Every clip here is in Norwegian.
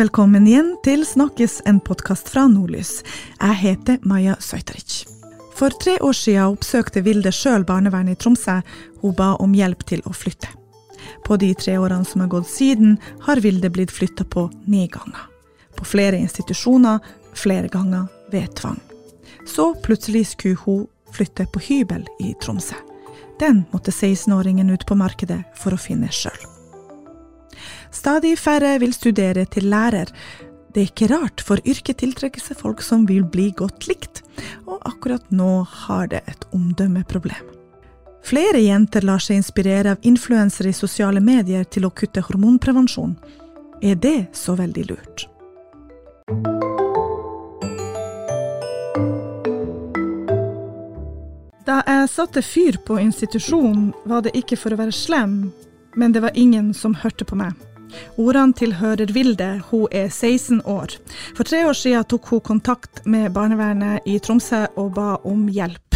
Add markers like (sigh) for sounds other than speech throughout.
Velkommen igjen til Snakkes, en podkast fra Nordlys. Jeg heter Maja Søjteric. For tre år siden oppsøkte Vilde sjøl barnevernet i Tromsø. Hun ba om hjelp til å flytte. På de tre årene som har gått siden, har Vilde blitt flytta på ni ganger. På flere institusjoner, flere ganger ved tvang. Så plutselig skulle hun flytte på hybel i Tromsø. Den måtte 16-åringen ut på markedet for å finne sjøl. Stadig færre vil studere til lærer. Det er ikke rart, for yrket tiltrekker seg folk som vil bli godt likt, og akkurat nå har det et omdømmeproblem. Flere jenter lar seg inspirere av influensere i sosiale medier til å kutte hormonprevensjon. Er det så veldig lurt? Da jeg satte fyr på institusjonen, var det ikke for å være slem, men det var ingen som hørte på meg. Ordene tilhører Vilde, hun er 16 år. For tre år siden tok hun kontakt med barnevernet i Tromsø og ba om hjelp.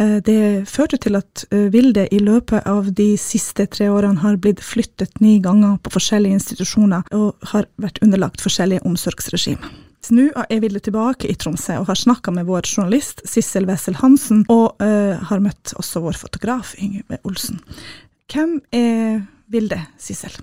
Eh, det førte til at eh, Vilde i løpet av de siste tre årene har blitt flyttet ni ganger på forskjellige institusjoner, og har vært underlagt forskjellige omsorgsregimer. Nå er Vilde tilbake i Tromsø og har snakka med vår journalist Sissel Wessel Hansen, og uh, har møtt også vår fotograf Yngve Olsen. Hvem er Vilde, Sissel?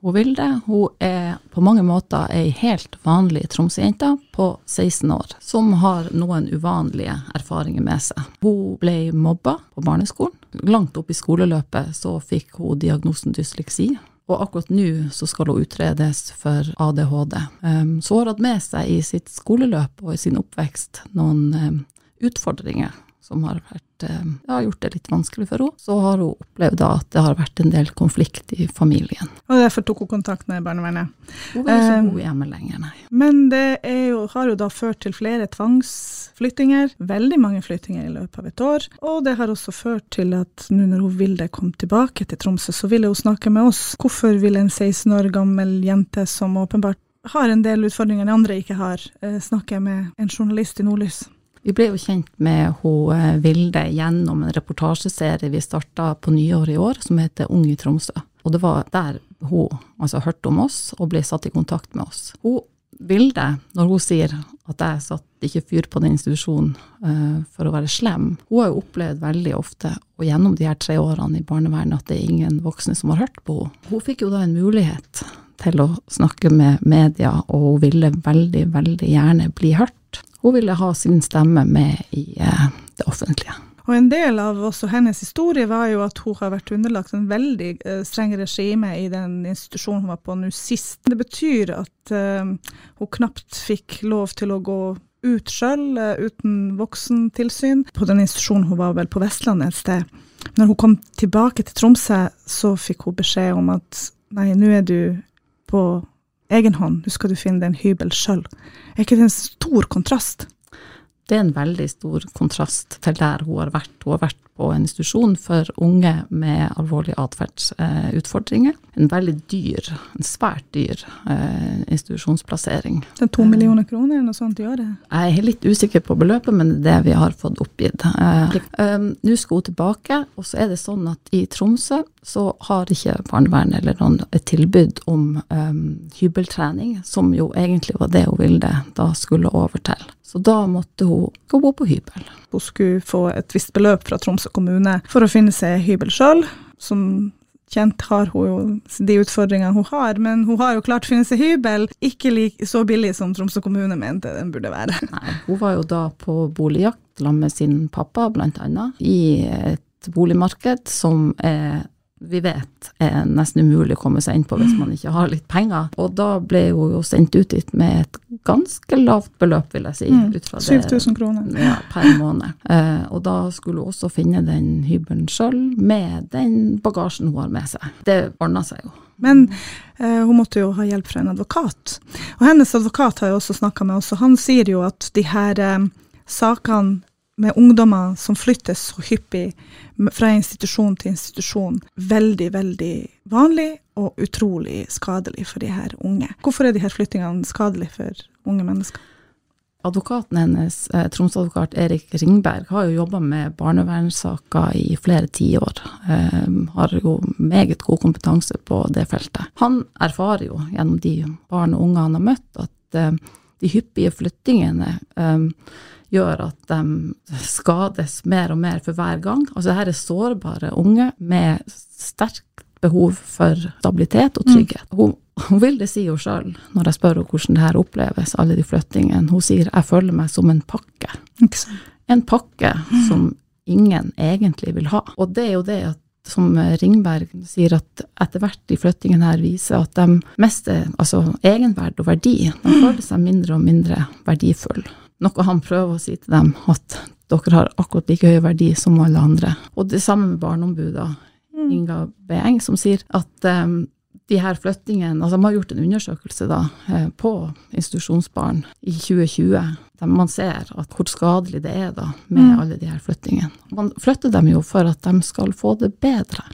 Hun Vilde hun er på mange måter ei helt vanlig Tromsø-jente på 16 år, som har noen uvanlige erfaringer med seg. Hun ble mobba på barneskolen. Langt opp i skoleløpet så fikk hun diagnosen dysleksi. Og akkurat nå så skal hun utredes for ADHD. Um, så hun har hatt med seg i sitt skoleløp og i sin oppvekst noen um, utfordringer som har, vært, ja, gjort det litt vanskelig for henne. Så har hun opplevd at det har vært en del konflikt i familien. Og derfor tok hun kontakt med barnevernet? Hun vil ikke bo eh, hjemme lenger, nei. Men det jo, har jo da ført til flere tvangsflyttinger, veldig mange flyttinger i løpet av et år. Og det har også ført til at nå når hun Vilde kom tilbake til Tromsø, så ville hun snakke med oss. Hvorfor vil en 16 år gammel jente som åpenbart har en del utfordringer de andre ikke har, eh, snakke med en journalist i Nordlys? Vi ble jo kjent med hun eh, Vilde gjennom en reportasjeserie vi starta på nyåret i år, som heter Ung i Tromsø. Og det var der hun altså, hørte om oss og ble satt i kontakt med oss. Hun Vilde, når hun sier at jeg satt ikke fyr på den institusjonen uh, for å være slem, hun har jo opplevd veldig ofte, og gjennom de her tre årene i barnevernet, at det er ingen voksne som har hørt på henne. Hun fikk jo da en mulighet til å snakke med media, og hun ville veldig, veldig gjerne bli hørt. Hun ville ha sin stemme med i eh, det offentlige. Og En del av også hennes historie var jo at hun har vært underlagt en veldig uh, streng regime i den institusjonen hun var på nå sist. Det betyr at uh, hun knapt fikk lov til å gå ut sjøl, uten voksentilsyn. På den institusjonen hun var vel på Vestlandet et sted. Når hun kom tilbake til Tromsø, så fikk hun beskjed om at nei, nå er du på egen hånd, nå skal du finne deg en hybel sjøl. Er ikke det en stor kontrast? Det er en veldig stor kontrast til der hun har vært. Hun har vært på en institusjon for unge med alvorlige atferdsutfordringer. En veldig dyr, en svært dyr eh, institusjonsplassering. Det er to millioner kroner eller noe sånt i året? Jeg er litt usikker på beløpet, men det er det vi har fått oppgitt. Eh, Nå skal hun tilbake, og så er det sånn at i Tromsø så har ikke barnevernet eller noen et tilbud om hybeltrening, som jo egentlig var det hun ville da skulle over til. Så da måtte hun gå bo på hybel. Hun skulle få et visst beløp fra Tromsø kommune for å finne seg hybel sjøl. Som kjent har hun jo de utfordringene hun har, men hun har jo klart å finne seg hybel. Ikke like, så billig som Tromsø kommune mente den burde være. (laughs) Nei, hun var jo da på boligjakt sammen med sin pappa, blant annet, i et boligmarked som er vi vet er nesten umulig å komme seg inn på hvis man ikke har litt penger. Og da ble hun jo sendt ut dit med et ganske lavt beløp, vil jeg si. Mm, 7000 kroner. Ja, per måned. Eh, og da skulle hun også finne den hybelen sjøl, med den bagasjen hun har med seg. Det ordna seg jo. Men eh, hun måtte jo ha hjelp fra en advokat. Og hennes advokat har jo også snakka med oss, og han sier jo at de her eh, sakene med ungdommer som flyttes så hyppig fra institusjon til institusjon, veldig, veldig vanlig og utrolig skadelig for de her unge. Hvorfor er de her flyttingene skadelige for unge mennesker? Advokaten hennes, eh, Troms-advokat Erik Ringberg, har jo jobba med barnevernssaker i flere tiår. Eh, har jo meget god kompetanse på det feltet. Han erfarer jo gjennom de barn og unge han har møtt, at eh, de hyppige flyttingene gjør at de skades mer og mer for hver gang. Altså dette er sårbare unge med sterkt behov for stabilitet og trygghet. Hun, hun vil det si jo sjøl, når jeg spør henne hvordan det her oppleves, alle de flyttingene. Hun sier 'jeg føler meg som en pakke'. Okay. En pakke som ingen egentlig vil ha. Og det er jo det at som Ringberg sier, at etter hvert de flyttingene her viser at de mister altså egenverd og verdi. De føler seg mindre og mindre verdifulle. Noe han prøver å si til dem, at dere har akkurat like høy verdi som alle andre. Og det samme med Barneombudet, Inga Beeng, som sier at um, de her flyttingene altså De har gjort en undersøkelse da, eh, på institusjonsbarn i 2020, der man ser at hvor skadelig det er da med alle de her flyttingene. Man flytter dem jo for at de skal få det bedre,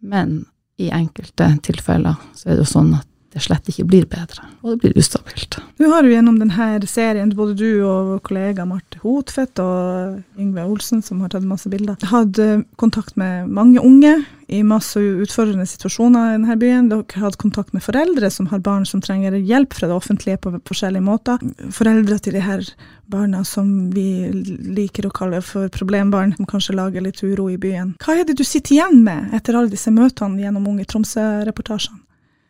men i enkelte tilfeller så er det jo sånn at det slett ikke blir bedre, og det blir ustabilt. Nå har jo gjennom denne serien, både du og kollega Marte Hotvedt og Yngve Olsen, som har tatt masse bilder, hatt eh, kontakt med mange unge i masse utfordrende situasjoner i denne byen. Dere har hatt kontakt med foreldre som har barn som trenger hjelp fra det offentlige på forskjellige måter. Foreldre til de her barna som vi liker å kalle for problembarn, som kanskje lager litt uro i byen. Hva er det du sitter igjen med etter alle disse møtene gjennom Unge Tromsø-reportasjene?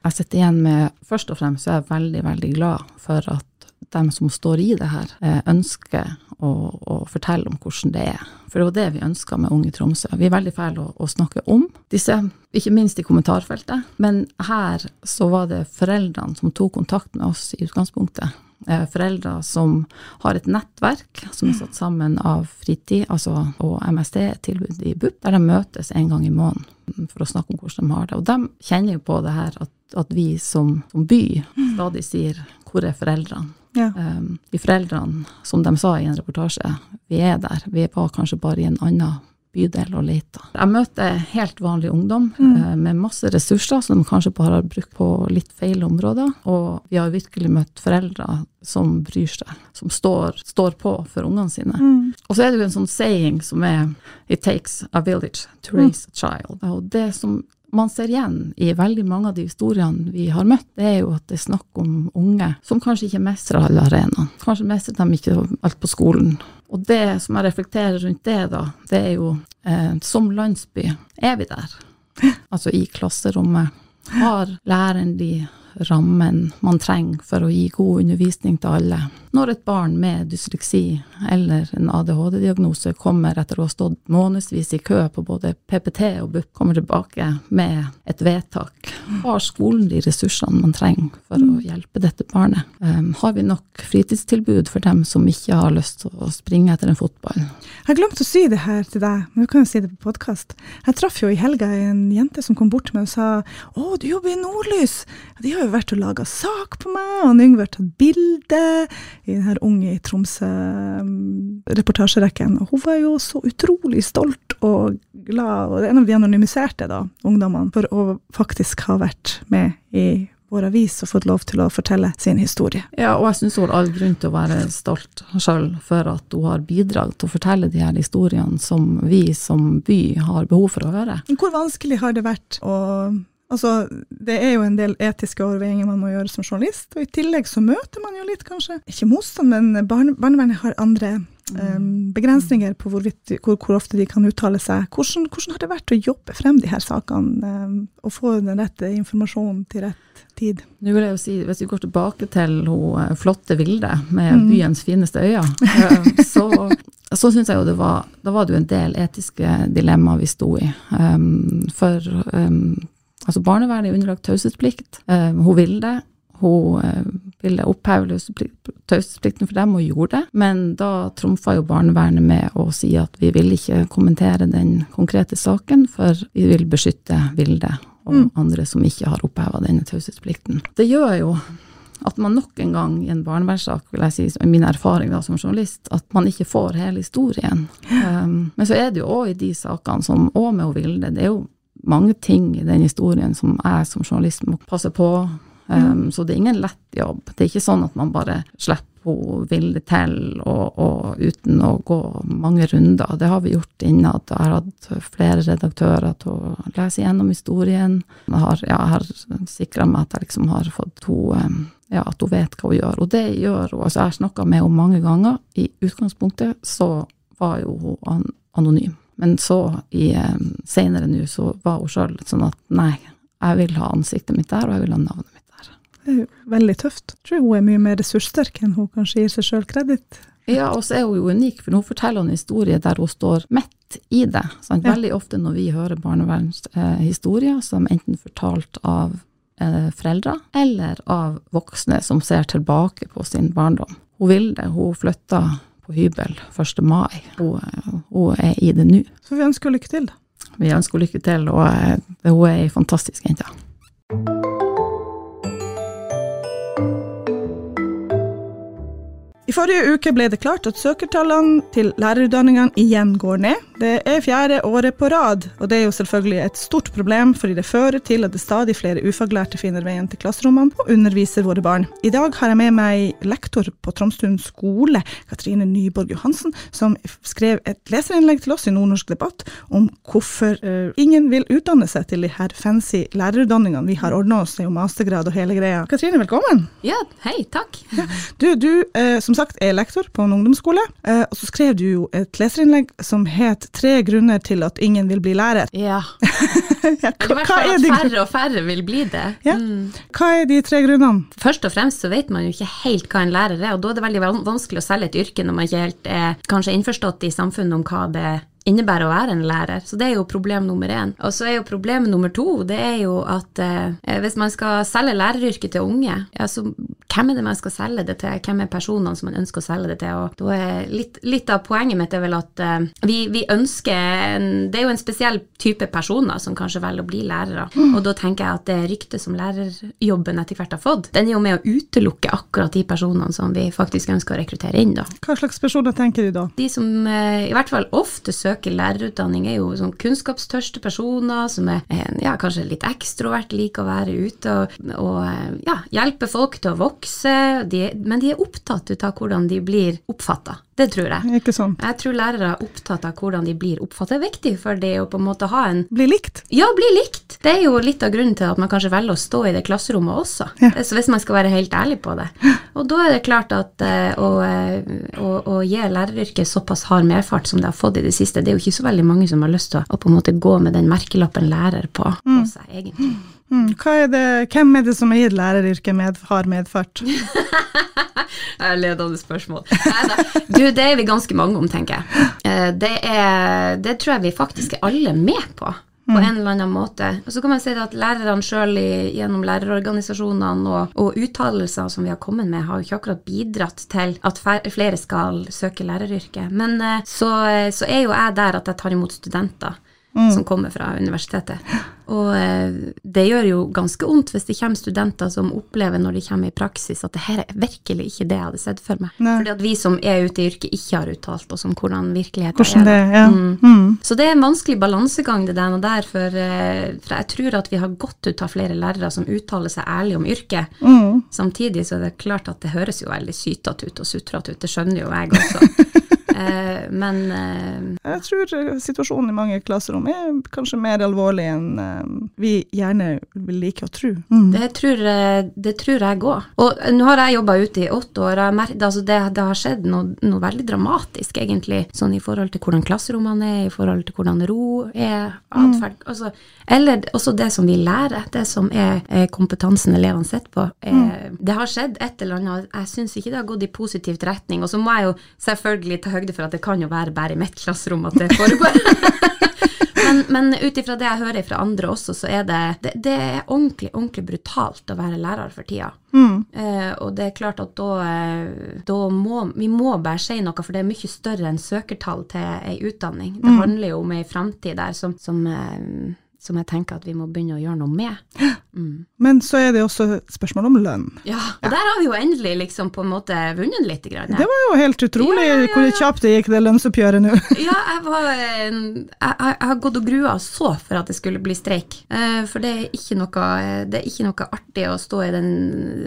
Jeg sitter igjen med Først og fremst er jeg veldig, veldig glad for at dem som står i det her, eh, ønsker å, å fortelle om hvordan det er. For det var det vi ønska med Unge Tromsø. Vi er veldig fæle å, å, snakke om disse, ikke minst i kommentarfeltet. Men her så var det foreldrene som tok kontakt med oss i utgangspunktet. Eh, foreldre som har et nettverk som er satt sammen av fritid altså, og MST, et tilbud i BUP, der de møtes en gang i måneden for å snakke om hvordan de har det. Og de kjenner jo på det her at, at vi som, som by stadig sier 'hvor er foreldrene'? Ja. Um, de foreldrene, som de sa i en reportasje, vi er der. Vi var kanskje bare i en annen bydel og leita. Jeg møter helt vanlig ungdom mm. med masse ressurser som de kanskje bare har brukt på litt feil områder. Og vi har virkelig møtt foreldre som bryr seg, som står, står på for ungene sine. Og så er det jo en sånn saying som er It takes a village to raise a child. Og det som man ser igjen i veldig mange av de historiene vi har møtt, det er jo at det er snakk om unge som kanskje ikke mestrer alle arenaene. Kanskje mestrer de ikke alt på skolen. Og det som jeg reflekterer rundt det, da, det er jo eh, som landsby er vi der. (laughs) Altså i klasserommet. Har læreren de rammen man trenger for å gi god undervisning til alle. Når et barn med dysleksi eller en ADHD-diagnose kommer etter å ha stått månedsvis i kø på både PPT og BUP, kommer tilbake med et vedtak, har skolen de ressursene man trenger for å hjelpe dette barnet? Um, har vi nok fritidstilbud for dem som ikke har lyst til å springe etter en fotball? Jeg har glemt å si det her til deg, men du kan jo si det på podkast. Jeg traff jo i helga en jente som kom bort til meg og sa å, du jobber i Nordlys. Ja, de har jo vært og laga sak på meg, og Yngve har tatt bilde i den her Unge i Tromsø-reportasjerekken. Og hun var jo så utrolig stolt og glad, og en av de anonymiserte da, ungdommene, for å faktisk ha vært med i vår avis og fått lov til å fortelle sin historie. Ja, og jeg syns hun har all grunn til å være stolt sjøl for at hun har bidratt til å fortelle de her historiene som vi som by har behov for å høre. Hvor vanskelig har det vært å Altså, det er jo en del etiske overveiinger man må gjøre som journalist, og i tillegg så møter man jo litt, kanskje, ikke motstand, men barne, barnevernet har andre um, begrensninger på hvorvidt, hvor, hvor, ofte de kan uttale seg. Hvordan, hvordan, har det vært å jobbe frem de her sakene, um, og få den rette informasjonen til rett tid? Nå vil jeg jo si, Hvis vi går tilbake til hun flotte Vilde med mm. byens fineste øyne, så (laughs) så syns jeg jo det var Da var det jo en del etiske dilemmaer vi sto i. Um, for um, Altså Barnevernet er underlagt taushetsplikt. Uh, hun vil det. Hun uh, ville oppheve taushetsplikten for dem, og gjorde det. Men da trumfa jo barnevernet med å si at vi vil ikke kommentere den konkrete saken, for vi vil beskytte Vilde og mm. andre som ikke har oppheva denne taushetsplikten. Det gjør jo at man nok en gang i en barnevernssak, vil jeg si, i min erfaring da som journalist, at man ikke får hele historien. Um, men så er det jo òg i de sakene, som òg med Vilde, det er jo mange ting i den historien som jeg som journalist må passe på. Um. Så det er ingen lett jobb. Det er ikke sånn at man bare slipper henne Vilde til, og, og, uten å gå mange runder. Det har vi gjort innad. Jeg har hatt flere redaktører til å lese gjennom historien. Jeg har, ja, har sikra meg at jeg liksom har fått hun ja, at hun vet hva hun gjør. Og det gjør hun. Altså, jeg har snakka med henne mange ganger. I utgangspunktet så var jo hun anonym. Men så, i seinere nå, så var hun sjøl sånn at nei, jeg vil ha ansiktet mitt der, og jeg vil ha navnet mitt der. det er jo veldig tøft. Jeg tror hun er mye mer ressurssterk enn hun kanskje gir seg sjøl kreditt. Ja, og så er hun jo unik, for hun forteller en historie der hun står midt i det. Sant? Veldig ofte når vi hører barnevernshistorier eh, som enten fortalt av eh, foreldre eller av voksne som ser tilbake på sin barndom. Hun vil det, hun flytta på hybel 1. mai. Hun, hun er i det nå. Så vi ønsker lykke til, da. Vi ønsker lykke til, og eh, hun er ei fantastisk jente. I forrige uke ble det klart at søkertallene til lærerutdanningene igjen går ned. Det er fjerde året på rad, og det er jo selvfølgelig et stort problem, fordi det fører til at det stadig flere ufaglærte finner veien til klasserommene og underviser våre barn. I dag har jeg med meg lektor på Tromstuen skole, Katrine Nyborg Johansen, som skrev et leserinnlegg til oss i Nordnorsk debatt om hvorfor uh, ingen vil utdanne seg til de her fancy lærerutdanningene vi har ordna oss, det er jo mastergrad og hele greia. Katrine, velkommen. Ja, hei, takk. Du, du uh, som sagt er lektor på en ungdomsskole, uh, og så skrev du jo et leserinnlegg som het 'Tre grunner til at ingen vil bli lærer'. Ja. (laughs) ja hva, de færre og færre vil bli det. Ja. Mm. Hva er de tre grunnene? Først og fremst så vet man jo ikke helt hva en lærer er, og da er det veldig vanskelig å selge et yrke når man ikke helt er kanskje innforstått i samfunnet om hva det er innebærer å være en lærer. Så det er jo problem nummer én. Og så er jo problem nummer to det er jo at eh, hvis man skal selge læreryrket til unge, ja, så hvem er det man skal selge det til? Hvem er personene som man ønsker å selge det til? Og da er litt, litt av poenget mitt er vel at eh, vi, vi, ønsker en, Det er jo en spesiell type personer som kanskje velger å bli lærere. Og da tenker jeg at det ryktet som lærerjobben etter hvert har fått, den er jo med å utelukke akkurat de personene som vi faktisk ønsker å rekruttere inn, da. Hva slags personer tenker du da? De som eh, i hvert fall ofte søker søker lærerutdanning, er jo sånn kunnskapstørste personer som er ja, kanskje litt ekstrovert, liker å være ute og, og ja, hjelpe folk til å vokse. De, men de er opptatt av hvordan de blir oppfatta. Det tror jeg. Ikke sant. Jeg tror lærere er opptatt av hvordan de blir oppfattet. Det er viktig for det å på en måte ha en Bli likt? Ja, bli likt. Det er jo litt av grunnen til at man kanskje velger å stå i det klasserommet også. Ja. Så hvis man skal være helt ærlig på det. Og da er det klart at uh, å, å, å, gi læreryrket såpass hard medfart som det har fått i det siste, det er jo ikke så veldig mange som har lyst til å, på en måte gå med den merkelappen lærer på, på mm. seg, egentlig. Mm. Er det, hvem er det som har gitt læreryrket med, hard medfart? (laughs) Ledende spørsmål. Du, det er vi ganske mange om, tenker jeg. (laughs) Eh, det, er, det tror jeg vi faktisk er alle med på på mm. en eller annen måte. Og så kan man si at lærerne sjøl gjennom lærerorganisasjonene og, og, uttalelser som vi har kommet med, har jo ikke akkurat bidratt til at flere skal søke læreryrket. Men eh, så, så er jo jeg der at jeg tar imot studenter mm. som kommer fra universitetet. Og eh, det gjør jo ganske vondt hvis det kommer studenter som opplever når de kommer i praksis at det her er virkelig ikke det jeg hadde sett for meg. Nei. Fordi at vi som er ute i yrket ikke har uttalt oss om hvordan virkeligheten hvordan er. Det, ja. mm. Mm. Så det er en vanskelig balansegang det der og der, for, eh, for, jeg tror at vi har godt ut av flere lærere som uttaler seg ærlig om yrket. Mm. Samtidig så er det klart at det høres jo veldig sytete ut og sutrete ut, det skjønner jo jeg også. (laughs) Eh, men eh, Jeg tror situasjonen i mange klasserom er kanskje mer alvorlig enn eh, vi gjerne vil like å tro. Mm. Det, tror, det tror jeg òg. Og nå har jeg jobba ute i åtte år. Altså det, det, har skjedd noe, noe, veldig dramatisk, egentlig. Sånn i forhold til hvordan klasserommene er, i forhold til hvordan ro er, atferd mm. altså, Eller også det som vi lærer, det som er, er kompetansen elevene sitter på. Mm. Det har skjedd et eller annet. Jeg syns ikke det har gått i positivt retning. Og så må jeg jo selvfølgelig ta høyde for at det kan jo være bare i mitt klasserom at det foregår. (laughs) men men ut ifra det jeg hører fra andre også, så er det, det, det er ordentlig, ordentlig brutalt å være lærer for tida. Mm. Eh, og det er klart at da, eh, da, må vi må bare si noe, for det er mye større enn søkertall til ei utdanning. Det mm. handler jo om ei framtid der som, som, eh, som, jeg tenker at vi må begynne å gjøre noe med. (gasps) Men så er det også spørsmål om lønn. Ja, og der har vi jo endelig liksom på en måte vunnet litt. Grann. Det var jo helt utrolig Ja, ja, ja. hvor kjapt det gikk, det lønnsoppgjøret nå. (laughs) Ja, jeg, var, jeg, jeg har gått og grua så for at det skulle bli streik. Eh, For det er ikke noe, det er ikke noe artig å stå i den,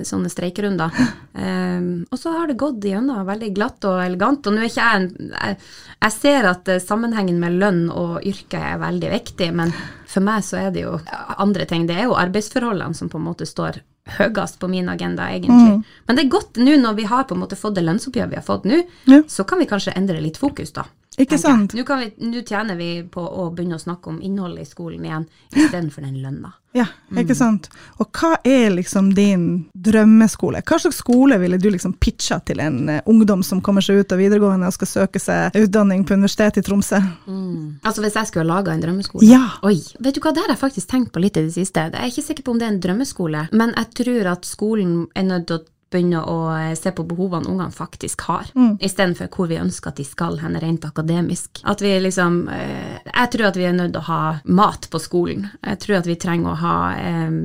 sånne streikerunder. Eh, Og så har det gått igjennom veldig glatt og elegant. Og nå er ikke jeg en jeg, ser at eh, sammenhengen med lønn og yrke er veldig viktig, men for meg så er det jo andre ting. Det er jo arbeidsforholdene som på en måte står høyest på min agenda, egentlig. Men det er godt nå når vi har på en måte fått det lønnsoppgjøret vi har fått nå, Ja. så kan vi kanskje endre litt fokus, da. Ikke sant? Nå, kan vi, nå tjener vi på å begynne å snakke om innholdet i skolen igjen, istedenfor den lønna. Ja, ikke sant. Og hva er liksom din drømmeskole? Hva slags skole ville du liksom pitcha til en eh, ungdom som kommer seg ut av videregående og skal søke seg utdanning på Universitetet i Tromsø? Altså hvis jeg skulle ha laga en drømmeskole? Ja. Oi, vet du hva, det har jeg faktisk tenkt på litt i det siste. Jeg er ikke sikker på om det er en drømmeskole, men jeg tror at skolen er nødt til å begynne å eh, se på behovene ungene faktisk har, istedenfor hvor vi ønsker at de skal hen rent akademisk. At vi liksom eh, Jeg tror at vi er nødt til å ha mat på skolen. Jeg tror at vi trenger å ha, eh,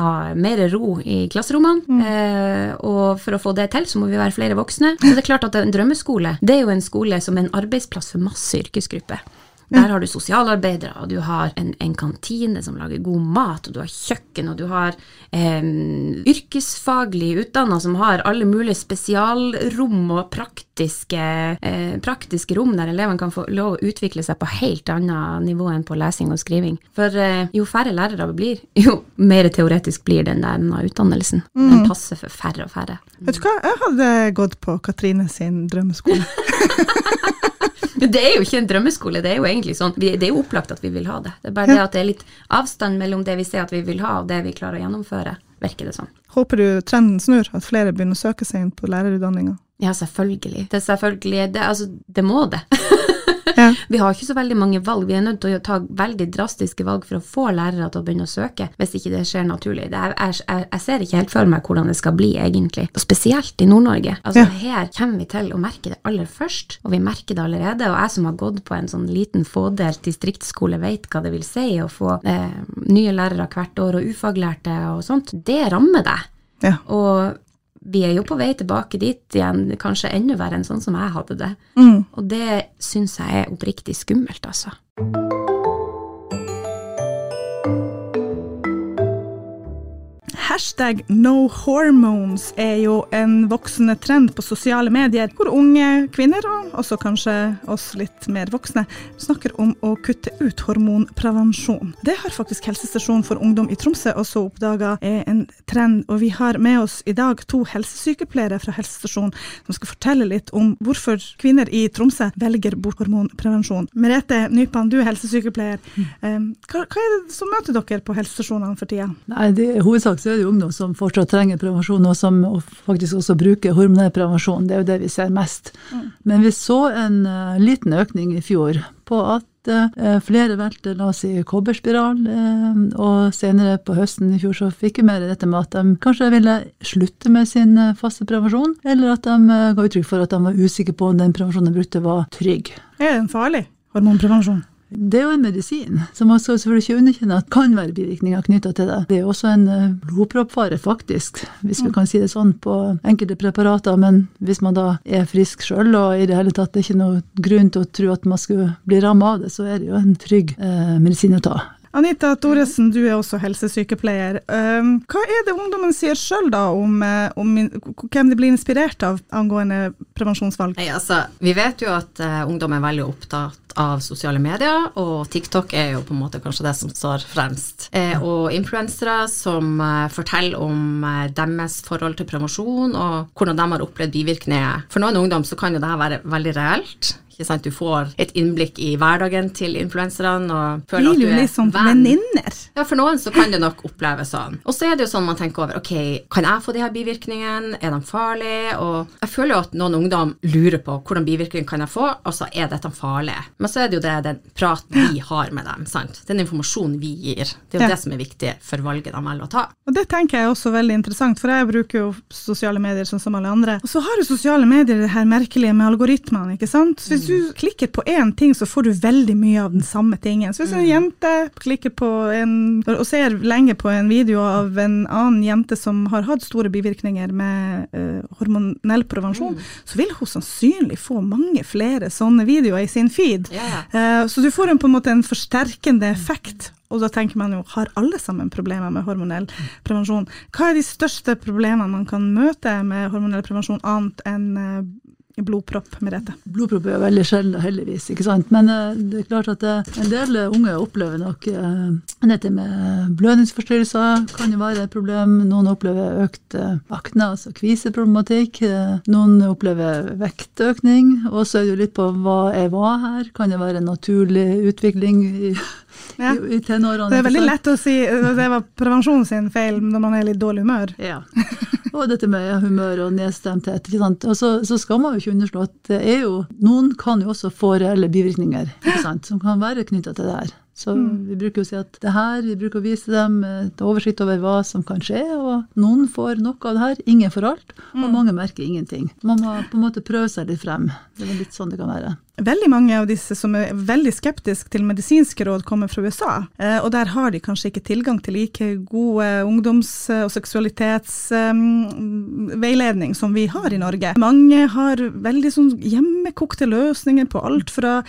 ha mer ro i klasserommene. Eh, og for å få det til, så må vi være flere voksne. Så det er klart at en drømmeskole, det er jo en skole som er en arbeidsplass for masse yrkesgrupper. Der har du sosialarbeidere, og du har en, en kantine som lager god mat, og du har kjøkken, og du har eh, yrkesfaglig utdanna som har alle mulige spesialrom og praktiske, eh, praktiske rom der elevene kan få lov å utvikle seg på helt annet nivå enn på lesing og skriving. For eh, jo færre lærere vi blir, jo mer teoretisk blir den der utdannelsen. Den passer for færre og færre. Vet du hva, jeg hadde gått på Katrine sin drømmeskole. (laughs) Men det er jo ikke en drømmeskole, det er jo egentlig sånn, det er jo opplagt at vi vil ha det. Det er bare det at det er litt avstand mellom det vi ser at vi vil ha, og det vi klarer å gjennomføre, virker det sånn. Håper du trenden snur, at flere begynner å søke seg inn på lærerutdanninga. Ja, selvfølgelig. Det er selvfølgelig, det, altså, det må det. (laughs) Ja. Vi har ikke så veldig mange valg, vi er nødt til å ta veldig drastiske valg for å få lærere til å begynne å søke, hvis ikke det skjer naturlig. Det er, jeg, jeg, jeg ser ikke helt for meg hvordan det skal bli, egentlig. Og spesielt i Nord-Norge. Altså, Ja. Her kommer vi til å merke det aller først, og vi merker det allerede. Og jeg som har gått på en sånn liten fådelt distriktsskole, vet hva det vil si å få eh, nye lærere hvert år, og ufaglærte og sånt. Det rammer deg. Ja. Og vi er jo på vei tilbake dit igjen, kanskje enda verre enn sånn som jeg hadde det. Mm. Og det syns jeg er oppriktig skummelt, altså. Hashtag no hormones er jo en voksende trend på sosiale medier, hvor unge kvinner, og også kanskje oss litt mer voksne, snakker om å kutte ut hormonprevensjon. Det har faktisk Helsestasjonen for ungdom i Tromsø også oppdaga er en trend, og vi har med oss i dag to helsesykepleiere fra helsestasjonen som skal fortelle litt om hvorfor kvinner i Tromsø velger bort hormonprevensjon. Merete Nypan, du er helsesykepleier. Um, Hva, hva er det som møter dere på helsestasjonene for tida? Nei, det, hovedsak så er det ungdom som fortsatt trenger prevensjon, og som faktisk også bruker hormonell prevensjon. Det er jo det vi ser mest. Men vi så en eh, liten økning i fjor på at eh, flere valgte la oss si kobberspiral, eh, og senere på høsten i fjor så fikk vi mer dette med at de kanskje ville slutte med sin faste prevensjon, eller at de ga uttrykk for at de var usikre på om den prevensjonen de brukte var trygg. Er den farlig, hormonprevensjon? Det er jo en medisin, så man skal selvfølgelig ikke underkjenne at det kan være bivirkninger knytta til det. Det er også en eh, blodproppfare, faktisk, hvis vi kan si det sånn, på enkelte preparater. Men hvis man da er frisk sjøl, og i det hele tatt det er ikke noe grunn til å tro at man skulle bli ramma av det, så er det jo en trygg eh, medisin å ta. Anita Thoresen, du er også helsesykepleier. Um, hva er det ungdommen sier sjøl om, eh, om hvem de blir inspirert av angående prevensjonsvalg? Nei, altså, vi vet jo at eh, ungdom er veldig opptatt av sosiale medier, og TikTok er jo på en måte kanskje det som står fremst. Eh, og influensere som eh, forteller om eh, deres forhold til prevensjon, og hvordan de har opplevd bivirkninger. For noen ungdom så kan jo dette være veldig reelt. Du får et innblikk i hverdagen til influenserne og føler at du er liksom venn. venninner. Ja, for noen så kan det nok oppleves sånn. Og så er det jo sånn man tenker over, ok, kan jeg få de her bivirkningene, er de farlige? Og jeg føler jo at noen ungdom lurer på hvordan bivirkninger kan jeg få, altså er dette farlig? Men så er det jo det den praten vi har med dem, sant. Den informasjonen vi gir. Det er jo Ja. det som er viktig for valget de velger å ta. Og det tenker jeg er også veldig interessant, for jeg bruker jo sosiale medier sånn som alle andre. Og så har jo sosiale medier det her merkelige med algoritmene, ikke sant. Så hvis du klikker på én ting, så får du veldig mye av den samme tingen. Så hvis en jente klikker på en, og ser lenge på en video av en annen jente som har hatt store bivirkninger med uh, hormonell prevensjon, så vil hun sannsynlig få mange flere sånne videoer i sin feed. Eh, Så du får en, på en måte en forsterkende effekt. Og da tenker man jo, har alle sammen problemer med hormonell prevensjon? Hva er de største problemene man kan møte med hormonell prevensjon, annet enn eh, blodpropp, Merete? Blodpropp er veldig sjelden, heldigvis. ikke sant? Men eh, det er klart at eh, en del unge opplever nok eh, dette med blødningsforstyrrelser kan jo være et problem. Noen opplever økt akne, altså kviseproblematikk. Noen opplever vektøkning. Og så er det jo litt på hva er hva her. Kan det være en naturlig utvikling i, Ja. i, i tenårene? Det er veldig lett å si eh, det var prevensjon sin feil når man er i litt dårlig humør. Ja. Og dette med humør og nedstemthet. ikke sant? Og så, så skal man jo ikke underslå at det er jo Noen kan jo også få reelle bivirkninger ikke sant? som kan være knytta til det her. Så vi bruker jo å si at det her, vi bruker å vise dem et oversikt over hva som kan skje, og noen får noe av det her, ingen får alt, og mange merker ingenting. Man må på en måte prøve seg litt frem. Det er litt sånn det kan være. Veldig mange av disse som er veldig skeptiske til medisinske råd, kommer fra USA. Eh, og der har de kanskje ikke tilgang til like gode ungdoms- og seksualitetsveiledning som vi har i Norge. Mange har veldig sånn hjemmekokte løsninger på alt fra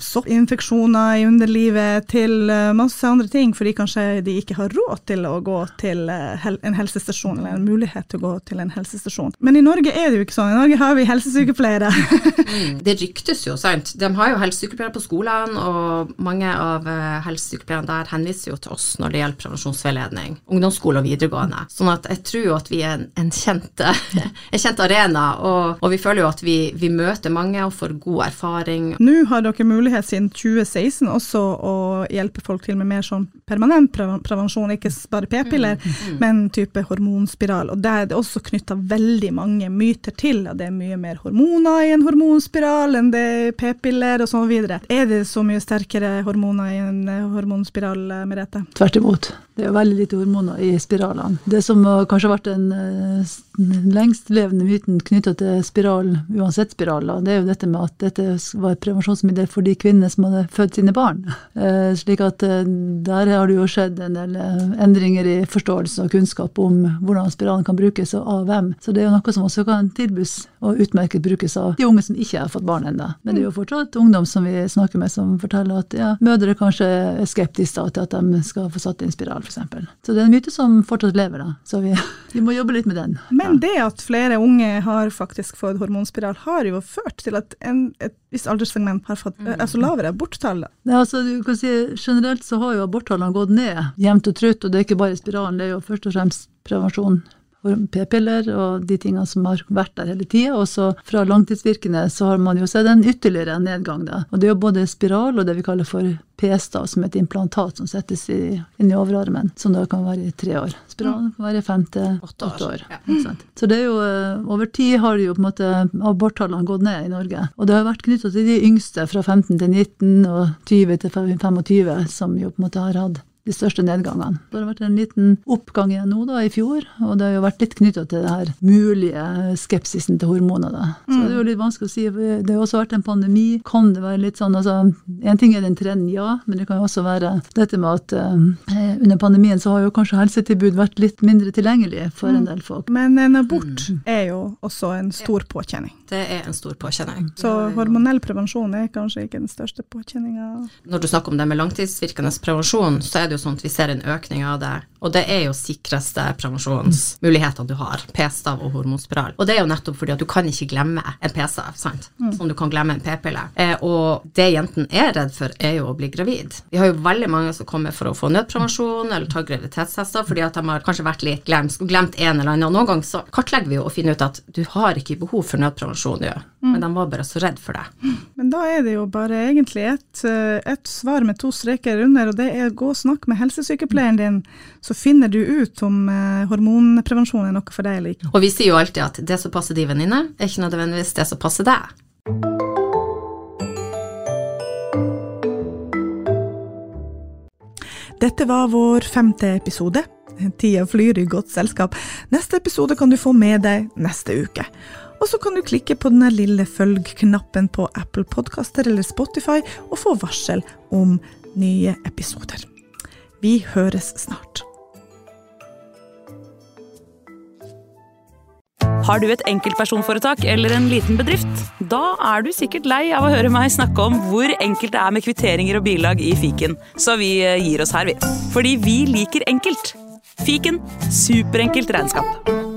soppinfeksjoner i underlivet til eh, masse andre ting, fordi kanskje de ikke har råd til å gå til eh, en helsestasjon, eller en mulighet til å gå til en helsestasjon. Men i Norge er det jo ikke sånn. I Norge har vi helsesykepleiere. (laughs) Det ryktes jo, sant. De har jo helsesykepleiere på skolene, og mange av eh, helsesykepleierne der henviser jo til oss når det gjelder prevensjonsveiledning. Ungdomsskole og videregående. Sånn at jeg tror jo at vi er en, en, kjent, (laughs) en kjent arena, og, og vi føler jo at vi, vi møter mange og får god erfaring. Nå har dere mulighet siden 2016 også å hjelpe folk til med mer sånn permanent prevensjon, ikke bare p-piller, men type hormonspiral. Og der er det også knytta veldig mange myter til at det er mye mer hormoner i en hormonspiral enn det er p-piller og sånn videre. Er det så mye sterkere hormoner i en eh, hormonspiral, eh, Merete? Tvert imot. Det er veldig lite hormoner i spiralene. Det som har kanskje vært den lengst levende lengstlevende myten knytta til spiral, uansett spiraler, det er jo dette med at dette var et prevensjonsmiddel for de kvinnene som hadde født sine barn. Eh, slik at eh, der har det jo skjedd en del eh, endringer i forståelse og kunnskap om hvordan spiralen kan brukes, og av hvem. Så det er jo noe som også kan tilbys og utmerket brukes av de unge som ikke har fått barn ennå. Men det er jo fortsatt ungdom som vi snakker med som forteller at ja, mødre kanskje er skeptiske da, til at de skal få satt inn spiral, f.eks. Så det er en myte som fortsatt lever, da. Så vi, (laughs) vi må jobbe litt med den. Men det at flere unge har faktisk fått hormonspiral, har jo ført til at en, et visst alderssegment har fått mm. altså lavere aborttall. Ja, altså, du kan si, generelt så har jo aborttallene gått ned jevnt og trutt, og det er ikke bare spiralen, det er jo først og fremst prevensjon. P-piller og de tingene som har vært der hele tida. Og så fra langtidsvirkende så har man jo sett en ytterligere nedgang. Da. Og det er jo både spiral og det vi kaller for p-stav, som er et implantat som settes i, inn i overarmen, som da kan være i tre år. Spiralen kan være i fem til Åtte år. år. Ja. Så det er jo, eh, over tid har jo på en måte aborttallene gått ned i Norge. Og det har vært knytta til de yngste fra 15 til 19 og 20 til 25, som jo på en måte har hatt de største nedgangene. Det har vært en liten oppgang igjen nå da, i fjor, og det har jo vært litt knytta til det her mulige skepsisen til hormoner. Da. Så det er jo litt vanskelig å si. Det har også vært en pandemi. Kan det være litt sånn altså, En ting er den trenden, ja, men det kan jo også være dette med at eh, under pandemien så har jo kanskje helsetilbud vært litt mindre tilgjengelig for en del folk. Men en abort er jo også en stor påkjenning. Det er en stor påkjenning. Så hormonell prevensjon er kanskje ikke den største påkjenninga. Når du snakker om det med langtidsvirkende prevensjon, så er det jo sånn at vi ser en økning av det. Og det er jo sikreste prevensjonsmulighetene du har. P-stav og hormonspiral. Og det er jo nettopp fordi at du kan ikke glemme en p-stav, sant. Som du kan glemme en p-pille. Eh, og det jentene er redd for, er jo å bli gravid. Vi har jo veldig mange som kommer for å få nødprevensjon eller ta graviditetstester fordi at de har kanskje vært litt glemt, glemt en eller annen. Og noen ganger så kartlegger vi jo og finner ut at du har ikke behov for nødprevensjon. Ja. men de var bare så redd for det. Men da er det jo bare egentlig et, eh, et svar med to streker under, og det er gå og snakk med helsesykepleieren din, så finner du ut om eh, hormonprevensjon er noe for deg eller ikke. Og vi sier jo alltid at det som passer din venninne, er ikke nødvendigvis det som passer deg. Dette var vår femte episode. Tida flyr i godt selskap. Neste episode kan du få med deg neste uke. Og så kan du klikke på den lille følg-knappen på Apple Podcaster eller Spotify og få varsel om nye episoder. Vi høres snart. Har du et enkeltpersonforetak eller en liten bedrift? Da er du sikkert lei av å høre meg snakke om hvor enkelt det er med kvitteringer og bilag i fiken, så vi eh, gir oss her, vi. Fordi vi liker enkelt. Fiken superenkelt regnskap.